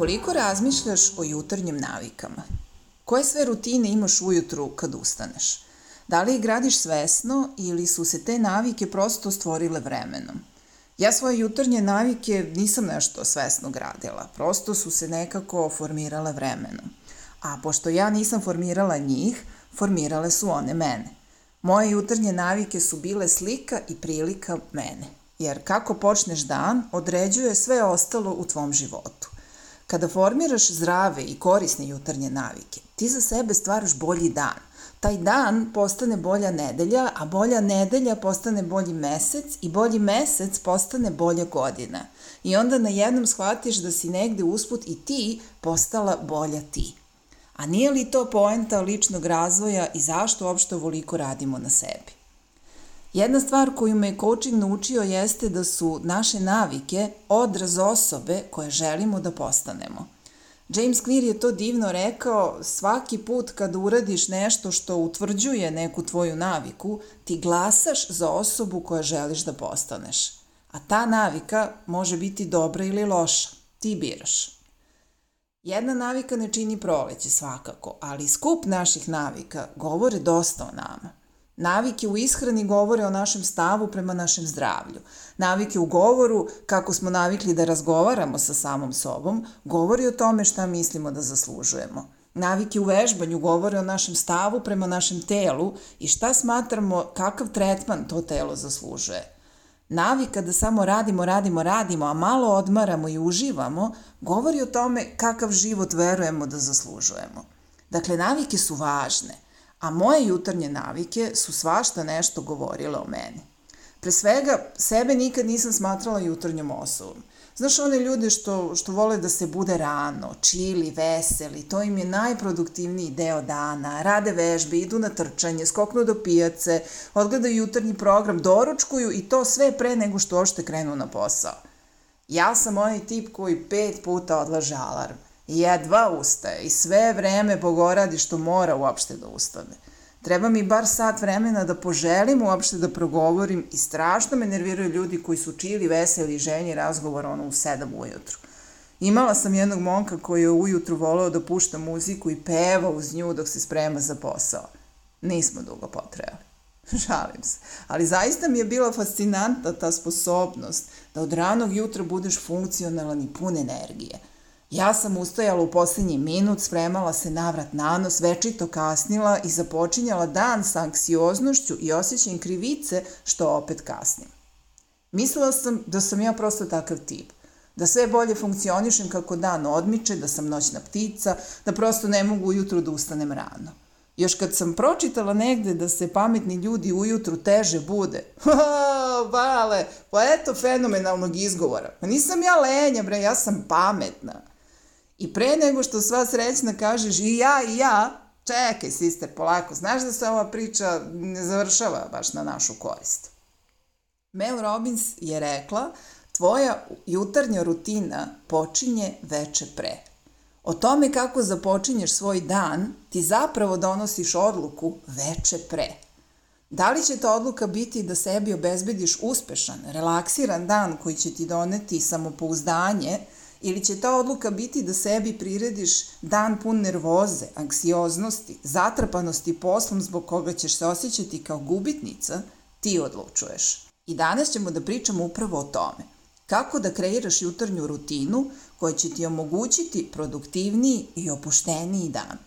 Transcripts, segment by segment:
Koliko razmišljaš o jutarnjim navikama? Koje sve rutine imaš ujutru kad ustaneš? Da li ih gradiš svesno ili su se te navike prosto stvorile vremenom? Ja svoje jutarnje navike nisam nešto svesno gradila, prosto su se nekako formirale vremenom. A pošto ja nisam formirala njih, formirale su one mene. Moje jutarnje navike su bile slika i prilika mene, jer kako počneš dan određuje sve ostalo u tvom životu. Kada formiraš zdrave i korisne jutarnje navike, ti za sebe stvaraš bolji dan. Taj dan postane bolja nedelja, a bolja nedelja postane bolji mesec i bolji mesec postane bolja godina. I onda na jednom shvatiš da si negde usput i ti postala bolja ti. A nije li to poenta ličnog razvoja i zašto uopšte ovoliko radimo na sebi? Jedna stvar koju me coaching naučio jeste da su naše navike odraz osobe koje želimo da postanemo. James Clear je to divno rekao, svaki put kad uradiš nešto što utvrđuje neku tvoju naviku, ti glasaš za osobu koja želiš da postaneš. A ta navika može biti dobra ili loša, ti biraš. Jedna navika ne čini proleće svakako, ali skup naših navika govore dosta o nama. Navike u ishrani govore o našem stavu prema našem zdravlju. Navike u govoru, kako smo navikli da razgovaramo sa samom sobom, govori o tome šta mislimo da zaslužujemo. Navike u vežbanju govore o našem stavu prema našem telu i šta smatramo kakav tretman to telo zaslužuje. Navika da samo radimo, radimo, radimo, a malo odmaramo i uživamo, govori o tome kakav život verujemo da zaslužujemo. Dakle, navike su važne – a moje jutarnje navike su svašta nešto govorile o meni. Pre svega, sebe nikad nisam smatrala jutarnjom osobom. Znaš one ljude što, što vole da se bude rano, čili, veseli, to im je najproduktivniji deo dana, rade vežbe, idu na trčanje, skoknu do pijace, odgledaju jutarnji program, doručkuju i to sve pre nego što ošte krenu na posao. Ja sam onaj tip koji pet puta odlaže alarm jedva ustaje i sve vreme pogoradi što mora uopšte da ustane. Treba mi bar sat vremena da poželim uopšte da progovorim i strašno me nerviraju ljudi koji su čili veseli ženji razgovor ono u sedam ujutru. Imala sam jednog monka koji je ujutru voleo da pušta muziku i peva uz nju dok se sprema za posao. Nismo dugo potrebali. Žalim se. Ali zaista mi je bila fascinantna ta sposobnost da od ranog jutra budeš funkcionalan i pun energije – Ja sam ustajala u poslednji minut, spremala se navrat na nos, večito kasnila i započinjala dan sa anksioznošću i osjećajem krivice što opet kasnim. Mislila sam da sam ja prosto takav tip, da sve bolje funkcionišem kako dan odmiče, da sam noćna ptica, da prosto ne mogu ujutru da ustanem rano. Još kad sam pročitala negde da se pametni ljudi ujutru teže bude, ha, vale, pa eto fenomenalnog izgovora. Pa nisam ja lenja, bre, ja sam pametna. I pre nego što sva srećna kažeš i ja i ja, čekaj, sister, polako, znaš da se ova priča ne završava baš na našu korist. Mel Robbins je rekla, tvoja jutarnja rutina počinje veče pre. O tome kako započinješ svoj dan, ti zapravo donosiš odluku veče pre. Da li će ta odluka biti da sebi obezbediš uspešan, relaksiran dan koji će ti doneti samopouzdanje, Ili će ta odluka biti da sebi prirediš dan pun nervoze, anksioznosti, zatrpanosti poslom zbog koga ćeš se osjećati kao gubitnica, ti odlučuješ. I danas ćemo da pričamo upravo o tome. Kako da kreiraš jutarnju rutinu koja će ti omogućiti produktivniji i opušteniji dan.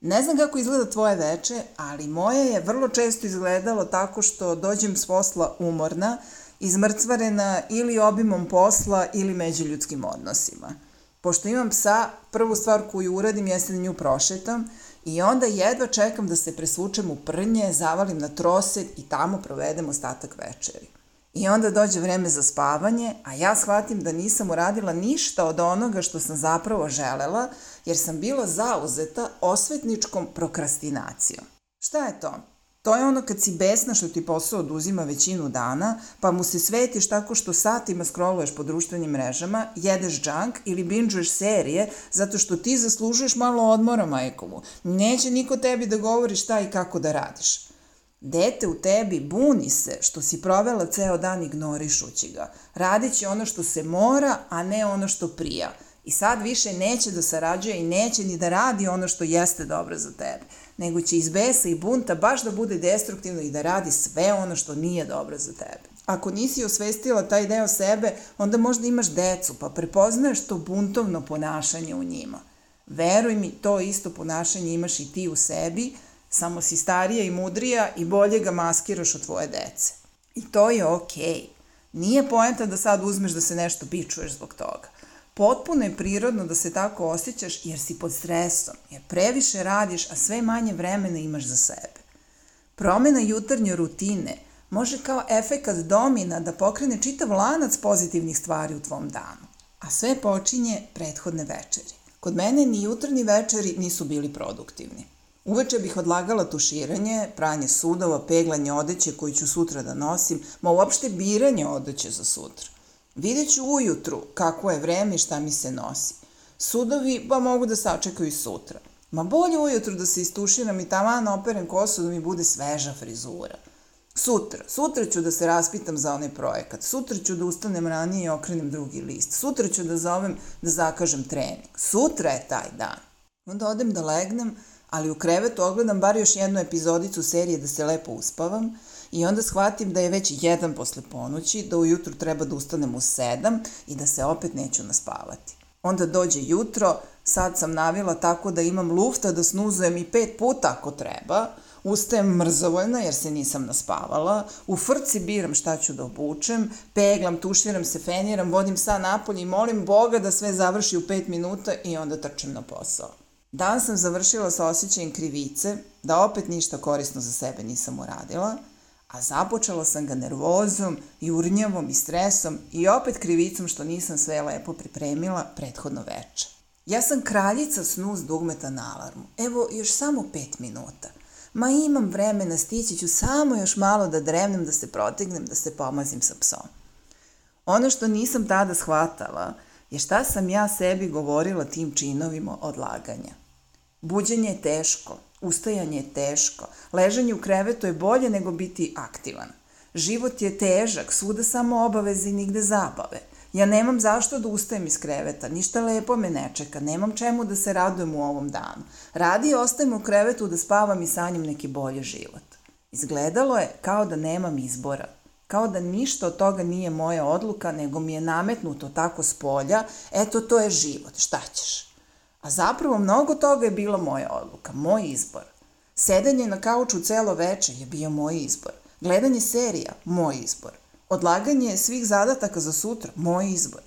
Ne znam kako izgleda tvoje veče, ali moje je vrlo često izgledalo tako što dođem s posla umorna, izmrcvarena ili obimom posla ili međuljudskim odnosima. Pošto imam psa, prvu stvar koju uradim jeste da nju prošetam i onda jedva čekam da se presvučem u prnje, zavalim na troset i tamo provedem ostatak večeri. I onda dođe vreme za spavanje, a ja shvatim da nisam uradila ništa od onoga što sam zapravo želela, jer sam bila zauzeta osvetničkom prokrastinacijom. Šta je to? To je ono kad si besna što ti posao oduzima većinu dana, pa mu se svetiš tako što satima scrolluješ po društvenim mrežama, jedeš junk ili bingeuješ serije zato što ti zaslužuješ malo odmora majkomu. Neće niko tebi da govori šta i kako da radiš. Dete u tebi buni se što si provela ceo dan ignorišući ga. Radit će ono što se mora, a ne ono što prija. I sad više neće da sarađuje i neće ni da radi ono što jeste dobro za tebe, nego će iz besa i bunta baš da bude destruktivno i da radi sve ono što nije dobro za tebe. Ako nisi osvestila taj deo sebe, onda možda imaš decu, pa prepoznaješ to buntovno ponašanje u njima. Veruj mi, to isto ponašanje imaš i ti u sebi, samo si starija i mudrija i bolje ga maskiraš od tvoje dece. I to je okej. Okay. Nije poenta da sad uzmeš da se nešto bičuješ zbog toga. Potpuno je prirodno da se tako osjećaš jer si pod stresom, jer previše radiš, a sve manje vremena imaš za sebe. Promena jutarnje rutine može kao efekat domina da pokrene čitav lanac pozitivnih stvari u tvom danu, a sve počinje prethodne večeri. Kod mene ni jutarnji večeri nisu bili produktivni. Uveče bih odlagala tuširanje, pranje sudova, peglanje odeće koju ću sutra da nosim, ma uopšte biranje odeće za sutra. Vidjet ću ujutru kako je vreme i šta mi se nosi. Sudovi pa mogu da sačekaju i sutra. Ma bolje ujutru da se istuširam i taman operem kosu da mi bude sveža frizura. Sutra, sutra ću da se raspitam za onaj projekat. Sutra ću da ustanem ranije i okrenem drugi list. Sutra ću da zovem da zakažem trening. Sutra je taj dan. Onda odem da legnem, ali u krevetu ogledam bar još jednu epizodicu serije da se lepo uspavam i onda shvatim da je već jedan posle ponoći, da ujutru treba da ustanem u sedam i da se opet neću naspavati. Onda dođe jutro, sad sam navila tako da imam lufta da snuzujem i pet puta ako treba, ustajem mrzovoljna jer se nisam naspavala, u frci biram šta ću da obučem, peglam, tuširam se, feniram, vodim sa napolje i molim Boga da sve završi u pet minuta i onda trčem na posao. Dan sam završila sa osjećajem krivice, da opet ništa korisno za sebe nisam uradila – a započela sam ga nervozom, jurnjavom i stresom i opet krivicom što nisam sve lepo pripremila prethodno veče. Ja sam kraljica snuz dugmeta na alarmu. Evo, još samo pet minuta. Ma imam vremena, stići ću samo još malo da drevnem, da se protegnem, da se pomazim sa psom. Ono što nisam tada shvatala je šta sam ja sebi govorila tim činovima odlaganja. Buđenje je teško, Ustajanje je teško. Ležanje u krevetu je bolje nego biti aktivan. Život je težak, svuda samo obaveze i nigde zabave. Ja nemam zašto da ustajem iz kreveta, ništa lepo me ne čeka, nemam čemu da se radujem u ovom danu. Radi ostajem u krevetu da spavam i sanjam neki bolji život. Izgledalo je kao da nemam izbora, kao da ništa od toga nije moja odluka, nego mi je nametnuto tako s polja, eto to je život, šta ćeš? A zapravo mnogo toga je bila moja odluka, moj izbor. Sedenje na kauču celo veče je bio moj izbor. Gledanje serija, moj izbor. Odlaganje svih zadataka za sutra, moj izbor.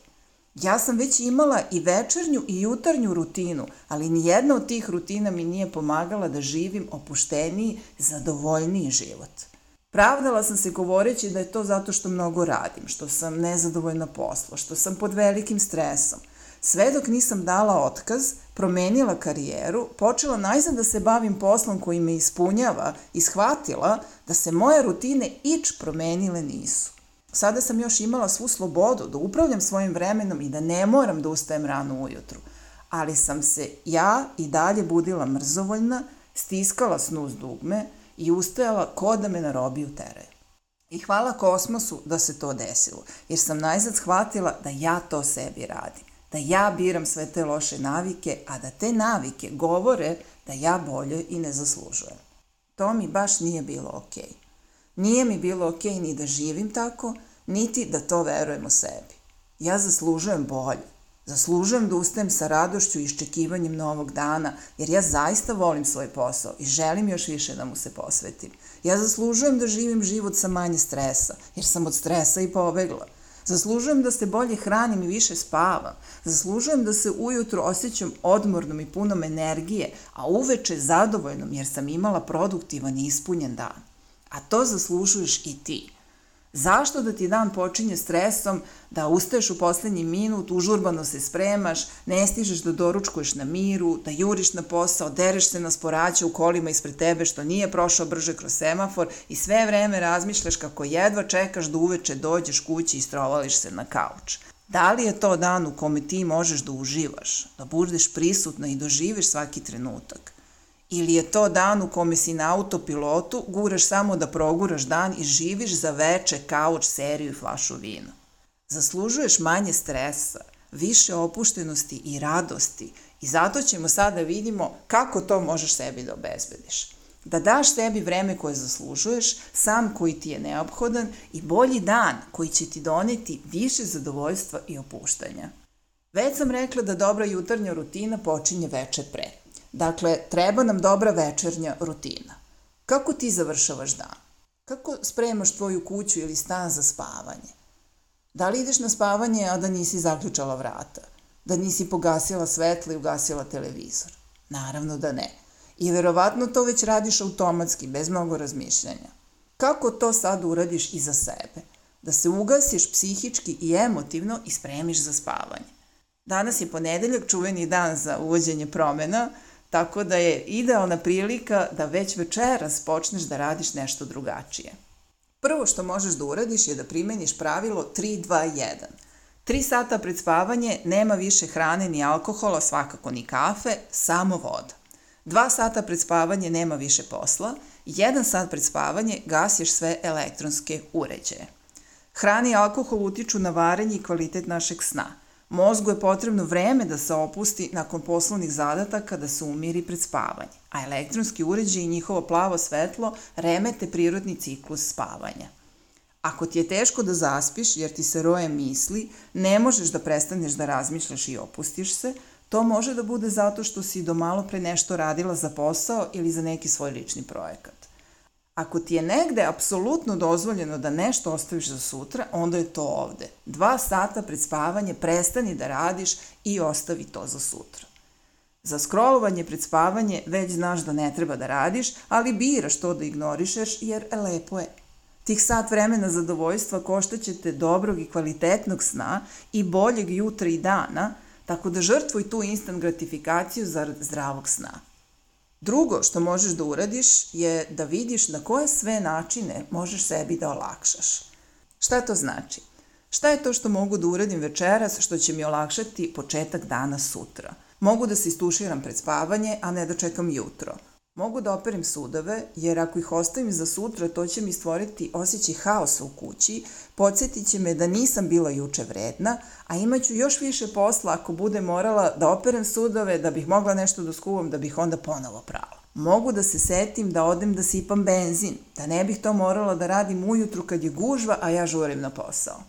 Ja sam već imala i večernju i jutarnju rutinu, ali ni jedna od tih rutina mi nije pomagala da živim opušteniji, zadovoljniji život. Pravdala sam se govoreći da je to zato što mnogo radim, što sam nezadovoljna posla, što sam pod velikim stresom – Sve dok nisam dala otkaz, promenila karijeru, počela najzad da se bavim poslom koji me ispunjava i shvatila da se moje rutine ič promenile nisu. Sada sam još imala svu slobodu da upravljam svojim vremenom i da ne moram da ustajem rano ujutru. Ali sam se ja i dalje budila mrzovoljna, stiskala snuz dugme i ustajala ko da me narobi u tere. I hvala kosmosu da se to desilo, jer sam najzad shvatila da ja to sebi radim da ja biram sve te loše navike, a da te navike govore da ja bolje i ne zaslužujem. To mi baš nije bilo okej. Okay. Nije mi bilo okej okay ni da živim tako, niti da to verujem u sebi. Ja zaslužujem bolje. Zaslužujem da ustajem sa radošću i iščekivanjem novog dana, jer ja zaista volim svoj posao i želim još više da mu se posvetim. Ja zaslužujem da živim život sa manje stresa, jer sam od stresa i pobegla. Zaslužujem da se bolje hranim i više spavam. Zaslužujem da se ujutro osjećam odmornom i punom energije, a uveče zadovoljnom jer sam imala produktivan i ispunjen dan. A to zaslužuješ i ti. Zašto da ti dan počinje stresom, da ustaješ u poslednji minut, užurbano se spremaš, ne stižeš da doručkuješ na miru, da juriš na posao, dereš se na sporaće u kolima ispred tebe što nije prošao brže kroz semafor i sve vreme razmišljaš kako jedva čekaš da uveče dođeš kući i strovališ se na kauč. Da li je to dan u kome ti možeš da uživaš, da budeš prisutna i doživiš svaki trenutak? Ili je to dan u kome si na autopilotu, guraš samo da proguraš dan i živiš za veče, kauč, seriju i flašu vina. Zaslužuješ manje stresa, više opuštenosti i radosti i zato ćemo sada vidimo kako to možeš sebi da obezbediš. Da daš sebi vreme koje zaslužuješ, sam koji ti je neophodan i bolji dan koji će ti doneti više zadovoljstva i opuštanja. Već sam rekla da dobra jutarnja rutina počinje veče pre. Dakle, treba nam dobra večernja rutina. Kako ti završavaš dan? Kako spremaš tvoju kuću ili stan za spavanje? Da li ideš na spavanje, a da nisi zaključala vrata? Da nisi pogasila svetla i ugasila televizor? Naravno da ne. I verovatno to već radiš automatski, bez mnogo razmišljanja. Kako to sad uradiš i za sebe? Da se ugasiš psihički i emotivno i spremiš za spavanje. Danas je ponedeljak, čuveni dan za uvođenje promena, Tako da je idealna prilika da već večeras počneš da radiš nešto drugačije. Prvo što možeš da uradiš je da primeniš pravilo 3-2-1. Tri sata pred spavanje nema više hrane ni alkohola, svakako ni kafe, samo voda. Dva sata pred spavanje nema više posla, jedan sat pred spavanje gasiš sve elektronske uređaje. Hrani i alkohol utiču na varenje i kvalitet našeg sna – Mozgu je potrebno vreme da se opusti nakon poslovnih zadataka da se umiri pred spavanje, a elektronski uređaj i njihovo plavo svetlo remete prirodni ciklus spavanja. Ako ti je teško da zaspiš jer ti se roje misli, ne možeš da prestaneš da razmišljaš i opustiš se, to može da bude zato što si do malo pre nešto radila za posao ili za neki svoj lični projekat. Ako ti je negde apsolutno dozvoljeno da nešto ostaviš za sutra, onda je to ovde. Dva sata pred spavanje prestani da radiš i ostavi to za sutra. Za scrollovanje pred spavanje već znaš da ne treba da radiš, ali biraš to da ignorišeš jer lepo je. Tih sat vremena zadovoljstva koštaće te dobrog i kvalitetnog sna i boljeg jutra i dana, tako da žrtvuj tu instant gratifikaciju zarad zdravog sna. Drugo što možeš da uradiš je da vidiš na koje sve načine možeš sebi da olakšaš. Šta to znači? Šta je to što mogu da uradim večeras što će mi olakšati početak dana sutra? Mogu da se istuširam pred spavanje, a ne da čekam jutro. Mogu da operem sudove, jer ako ih ostavim za sutra, to će mi stvoriti osjećaj haosa u kući, podsjetit će me da nisam bila juče vredna, a imaću još više posla ako bude morala da operem sudove, da bih mogla nešto da skuvam, da bih onda ponovo prala. Mogu da se setim da odem da sipam benzin, da ne bih to morala da radim ujutru kad je gužva, a ja žurim na posao.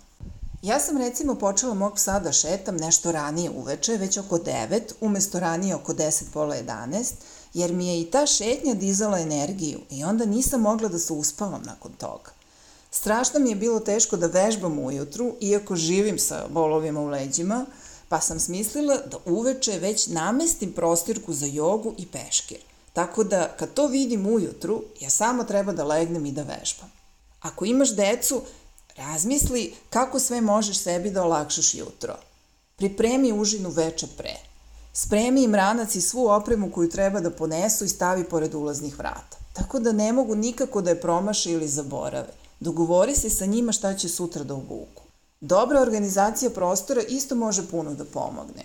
Ja sam recimo počela mog psa da šetam nešto ranije uveče, već oko 9, umesto ranije oko 10 pola 11, jer mi je i ta šetnja dizala energiju i onda nisam mogla da se uspavam nakon toga. Strašno mi je bilo teško da vežbam ujutru, iako živim sa bolovima u leđima, pa sam smislila da uveče već namestim prostirku za jogu i peškir. Tako da, kad to vidim ujutru, ja samo treba da legnem i da vežbam. Ako imaš decu, razmisli kako sve možeš sebi da olakšaš jutro. Pripremi užinu veče pre. Spremi im ranac i svu opremu koju treba da ponesu i stavi pored ulaznih vrata. Tako da ne mogu nikako da je promaše ili zaborave. Dogovori se sa njima šta će sutra da obuku. Dobra organizacija prostora isto može puno da pomogne.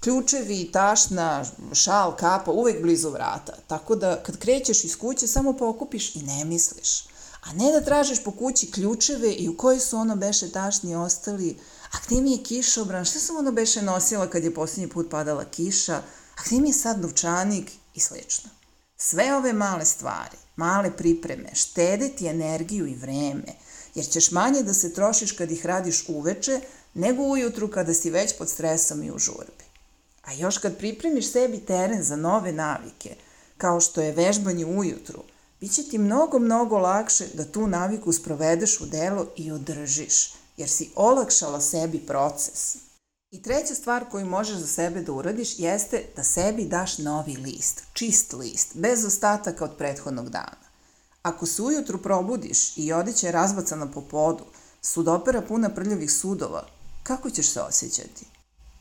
Ključevi, tašna, šal, kapa uvek blizu vrata, tako da kad krećeš iz kuće samo pokupiš i ne misliš. A ne da tražiš po kući ključeve i u koji su ono beše tašni ostali, a gde mi je kišobran, šta sam ono beše nosila kad je posljednji put padala kiša, a gde mi je sad novčanik i slično. Sve ove male stvari, male pripreme, štede ti energiju i vreme, jer ćeš manje da se trošiš kad ih radiš uveče, nego ujutru kada si već pod stresom i u žurbi. A još kad pripremiš sebi teren za nove navike, kao što je vežbanje ujutru, bit će ti mnogo, mnogo lakše da tu naviku sprovedeš u delo i održiš, jer si olakšala sebi proces. I treća stvar koju možeš za sebe da uradiš jeste da sebi daš novi list, čist list, bez ostataka od prethodnog dana. Ako se ujutru probudiš i odeća je razbacana po podu, sudopera puna prljavih sudova, kako ćeš se osjećati?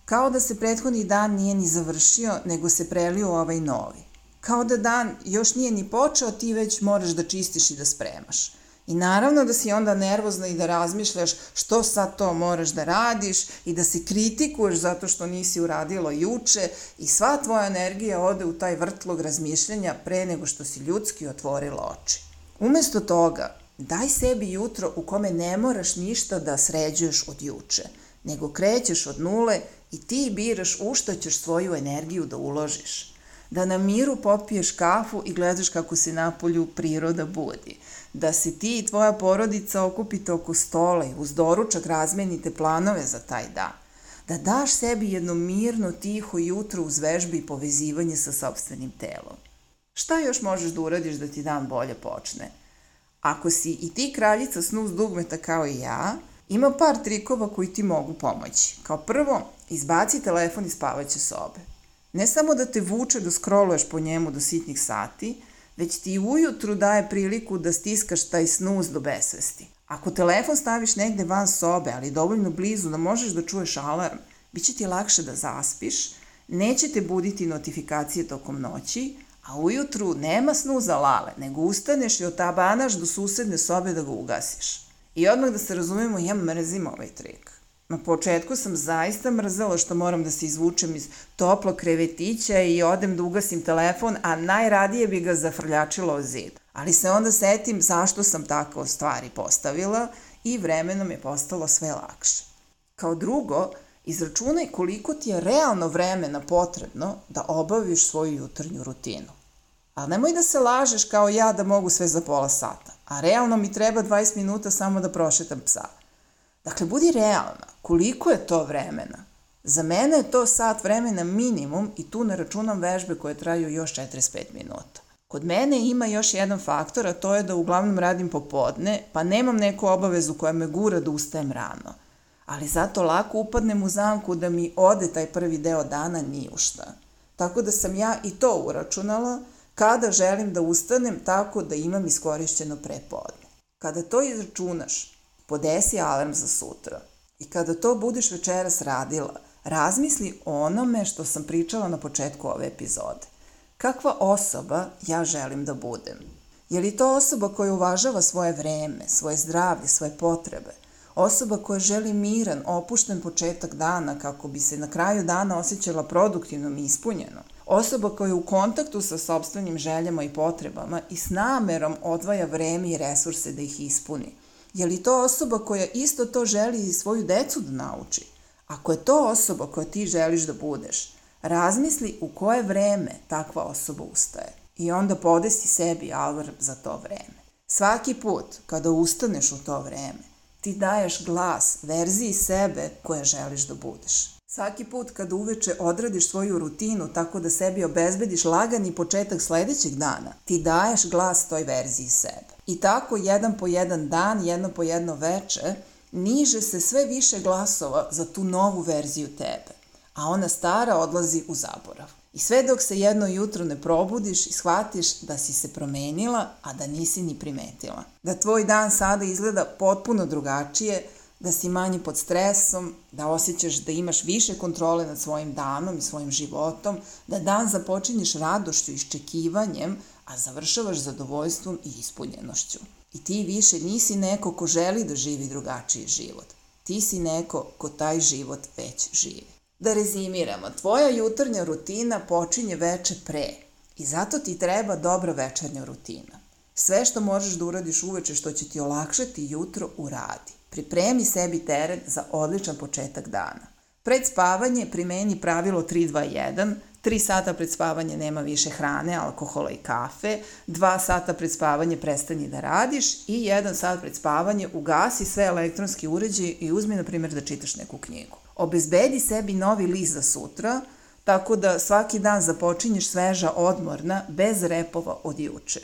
Kao da se prethodni dan nije ni završio, nego se prelio ovaj novi. Kao da dan još nije ni počeo, ti već moraš da čistiš i da spremaš. I naravno da si onda nervozna i da razmišljaš što sad to moraš da radiš i da se kritikuješ zato što nisi uradilo juče i sva tvoja energija ode u taj vrtlog razmišljanja pre nego što si ljudski otvorila oči. Umesto toga, daj sebi jutro u kome ne moraš ništa da sređuješ od juče, nego krećeš od nule i ti biraš u što ćeš svoju energiju da uložiš. Da na miru popiješ kafu i gledaš kako se napolju priroda budi. Da se ti i tvoja porodica okupite oko stola i uz doručak razmenite planove za taj dan. Da daš sebi jedno mirno, tiho jutro uz vežbe i povezivanje sa sobstvenim telom. Šta još možeš da uradiš da ti dan bolje počne? Ako si i ti kraljica snus dugmeta kao i ja, ima par trikova koji ti mogu pomoći. Kao prvo, izbaci telefon iz spavaće sobe. Ne samo da te vuče da scrolluješ po njemu do sitnih sati, već ti ujutru daje priliku da stiskaš taj snuz do besvesti. Ako telefon staviš negde van sobe, ali dovoljno blizu da možeš da čuješ alarm, bit će ti lakše da zaspiš, neće te buditi notifikacije tokom noći, a ujutru nema snuza lale, nego ustaneš i otabanaš do susedne sobe da ga ugasiš. I odmah da se razumemo, ja mrzim ovaj trik. Na početku sam zaista mrzela što moram da se izvučem iz toplog krevetića i odem da ugasim telefon, a najradije bi ga zafrljačila o zid. Ali se onda setim zašto sam tako stvari postavila i vremenom je postalo sve lakše. Kao drugo, izračunaj koliko ti je realno vremena potrebno da obaviš svoju jutarnju rutinu. Ali nemoj da se lažeš kao ja da mogu sve za pola sata, a realno mi treba 20 minuta samo da prošetam psa. Dakle, budi realna. Koliko je to vremena? Za mene je to sat vremena minimum i tu ne računam vežbe koje traju još 45 minuta. Kod mene ima još jedan faktor, a to je da uglavnom radim popodne, pa nemam neku obavezu koja me gura da ustajem rano. Ali zato lako upadnem u zamku da mi ode taj prvi deo dana ni u šta. Tako da sam ja i to uračunala, kada želim da ustanem tako da imam iskorišćeno prepodne. Kada to izračunaš, podesi alarm za sutra i kada to budeš večeras radila, razmisli onome što sam pričala na početku ove epizode. Kakva osoba ja želim da budem? Je li to osoba koja uvažava svoje vreme, svoje zdravlje, svoje potrebe? Osoba koja želi miran, opušten početak dana kako bi se na kraju dana osjećala produktivnom i ispunjeno? Osoba koja je u kontaktu sa sobstvenim željama i potrebama i s namerom odvaja vreme i resurse da ih ispuni. Je li to osoba koja isto to želi i svoju decu da nauči? Ako je to osoba koja ti želiš da budeš, razmisli u koje vreme takva osoba ustaje i onda podesi sebi alarm za to vreme. Svaki put kada ustaneš u to vreme, ti daješ glas verziji sebe koje želiš da budeš. Svaki put kada uveče odradiš svoju rutinu tako da sebi obezbediš lagani početak sledećeg dana, ti daješ glas toj verziji sebe. I tako jedan po jedan dan, jedno po jedno veče, niže se sve više glasova za tu novu verziju tebe, a ona stara odlazi u zaborav. I sve dok se jedno jutro ne probudiš i shvatiš da si se promenila, a da nisi ni primetila. Da tvoj dan sada izgleda potpuno drugačije, da si manje pod stresom, da osjećaš da imaš više kontrole nad svojim danom i svojim životom, da dan započinješ radošću i iščekivanjem, a završavaš zadovoljstvom i ispunjenošću. I ti više nisi neko ko želi da živi drugačiji život. Ti si neko ko taj život već živi. Da rezimiramo, tvoja jutarnja rutina počinje veče pre i zato ti treba dobra večernja rutina. Sve što možeš da uradiš uveče što će ti olakšati jutro uradi. Pripremi sebi teren za odličan početak dana. Pred spavanje primeni pravilo 3-2-1, 3 sata pred spavanje nema više hrane, alkohola i kafe, 2 sata pred spavanje prestani da radiš i 1 sat pred spavanje ugasi sve elektronski uređaje i uzmi, na primjer, da čitaš neku knjigu. Obezbedi sebi novi list za sutra, tako da svaki dan započinješ sveža odmorna, bez repova od juče.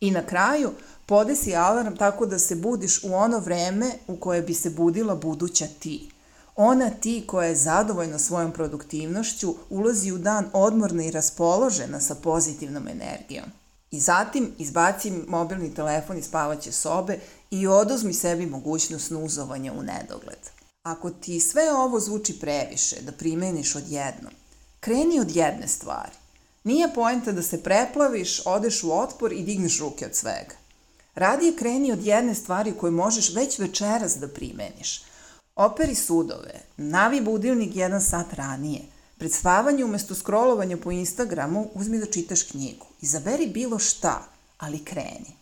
I na kraju, podesi alarm tako da se budiš u ono vreme u koje bi se budila buduća ti. Ona ti koja je zadovoljna svojom produktivnošću ulazi u dan odmorna i raspoložena sa pozitivnom energijom. I zatim izbaci mobilni telefon iz spavaće sobe i oduzmi sebi mogućnost snuzovanja u nedogled. Ako ti sve ovo zvuči previše da primeniš odjednom, kreni od jedne stvari. Nije poenta da se preplaviš, odeš u otpor i digneš ruke od svega. Radije kreni od jedne stvari koju možeš već večeras da primeniš. Operi sudove, navi budilnik jedan sat ranije. Pred spavanje umesto scrollovanja po Instagramu uzmi da čitaš knjigu. Izaberi bilo šta, ali kreni.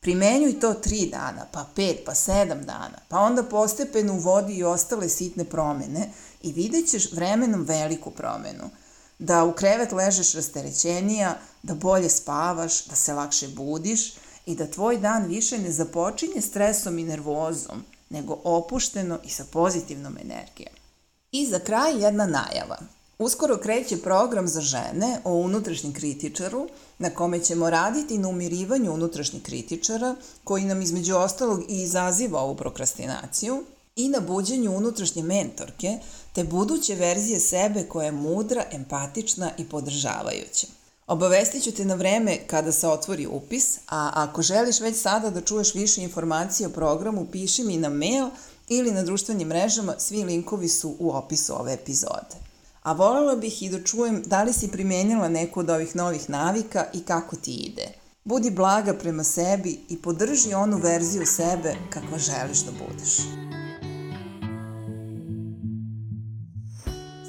Primenjuj to tri dana, pa pet, pa sedam dana, pa onda postepeno uvodi i ostale sitne promene i vidjet ćeš vremenom veliku promenu. Da u krevet ležeš rasterećenija, da bolje spavaš, da se lakše budiš i da tvoj dan više ne započinje stresom i nervozom, nego opušteno i sa pozitivnom energijom. I za kraj jedna najava. Uskoro kreće program za žene o unutrašnjem kritičaru, na kome ćemo raditi na umirivanju unutrašnjih kritičara, koji nam između ostalog i izaziva ovu prokrastinaciju, i na buđenju unutrašnje mentorke, te buduće verzije sebe koja je mudra, empatična i podržavajuća. Obavestit ću te na vreme kada se otvori upis, a ako želiš već sada da čuješ više informacije o programu, piši mi na mail ili na društvenim mrežama, svi linkovi su u opisu ove epizode. A volela bih i da čujem da li si primenila neku od ovih novih navika i kako ti ide. Budi blaga prema sebi i podrži onu verziju sebe kakva želiš da budeš.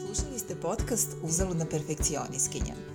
Slušali ste podcast Uzaludna perfekcioniskinja.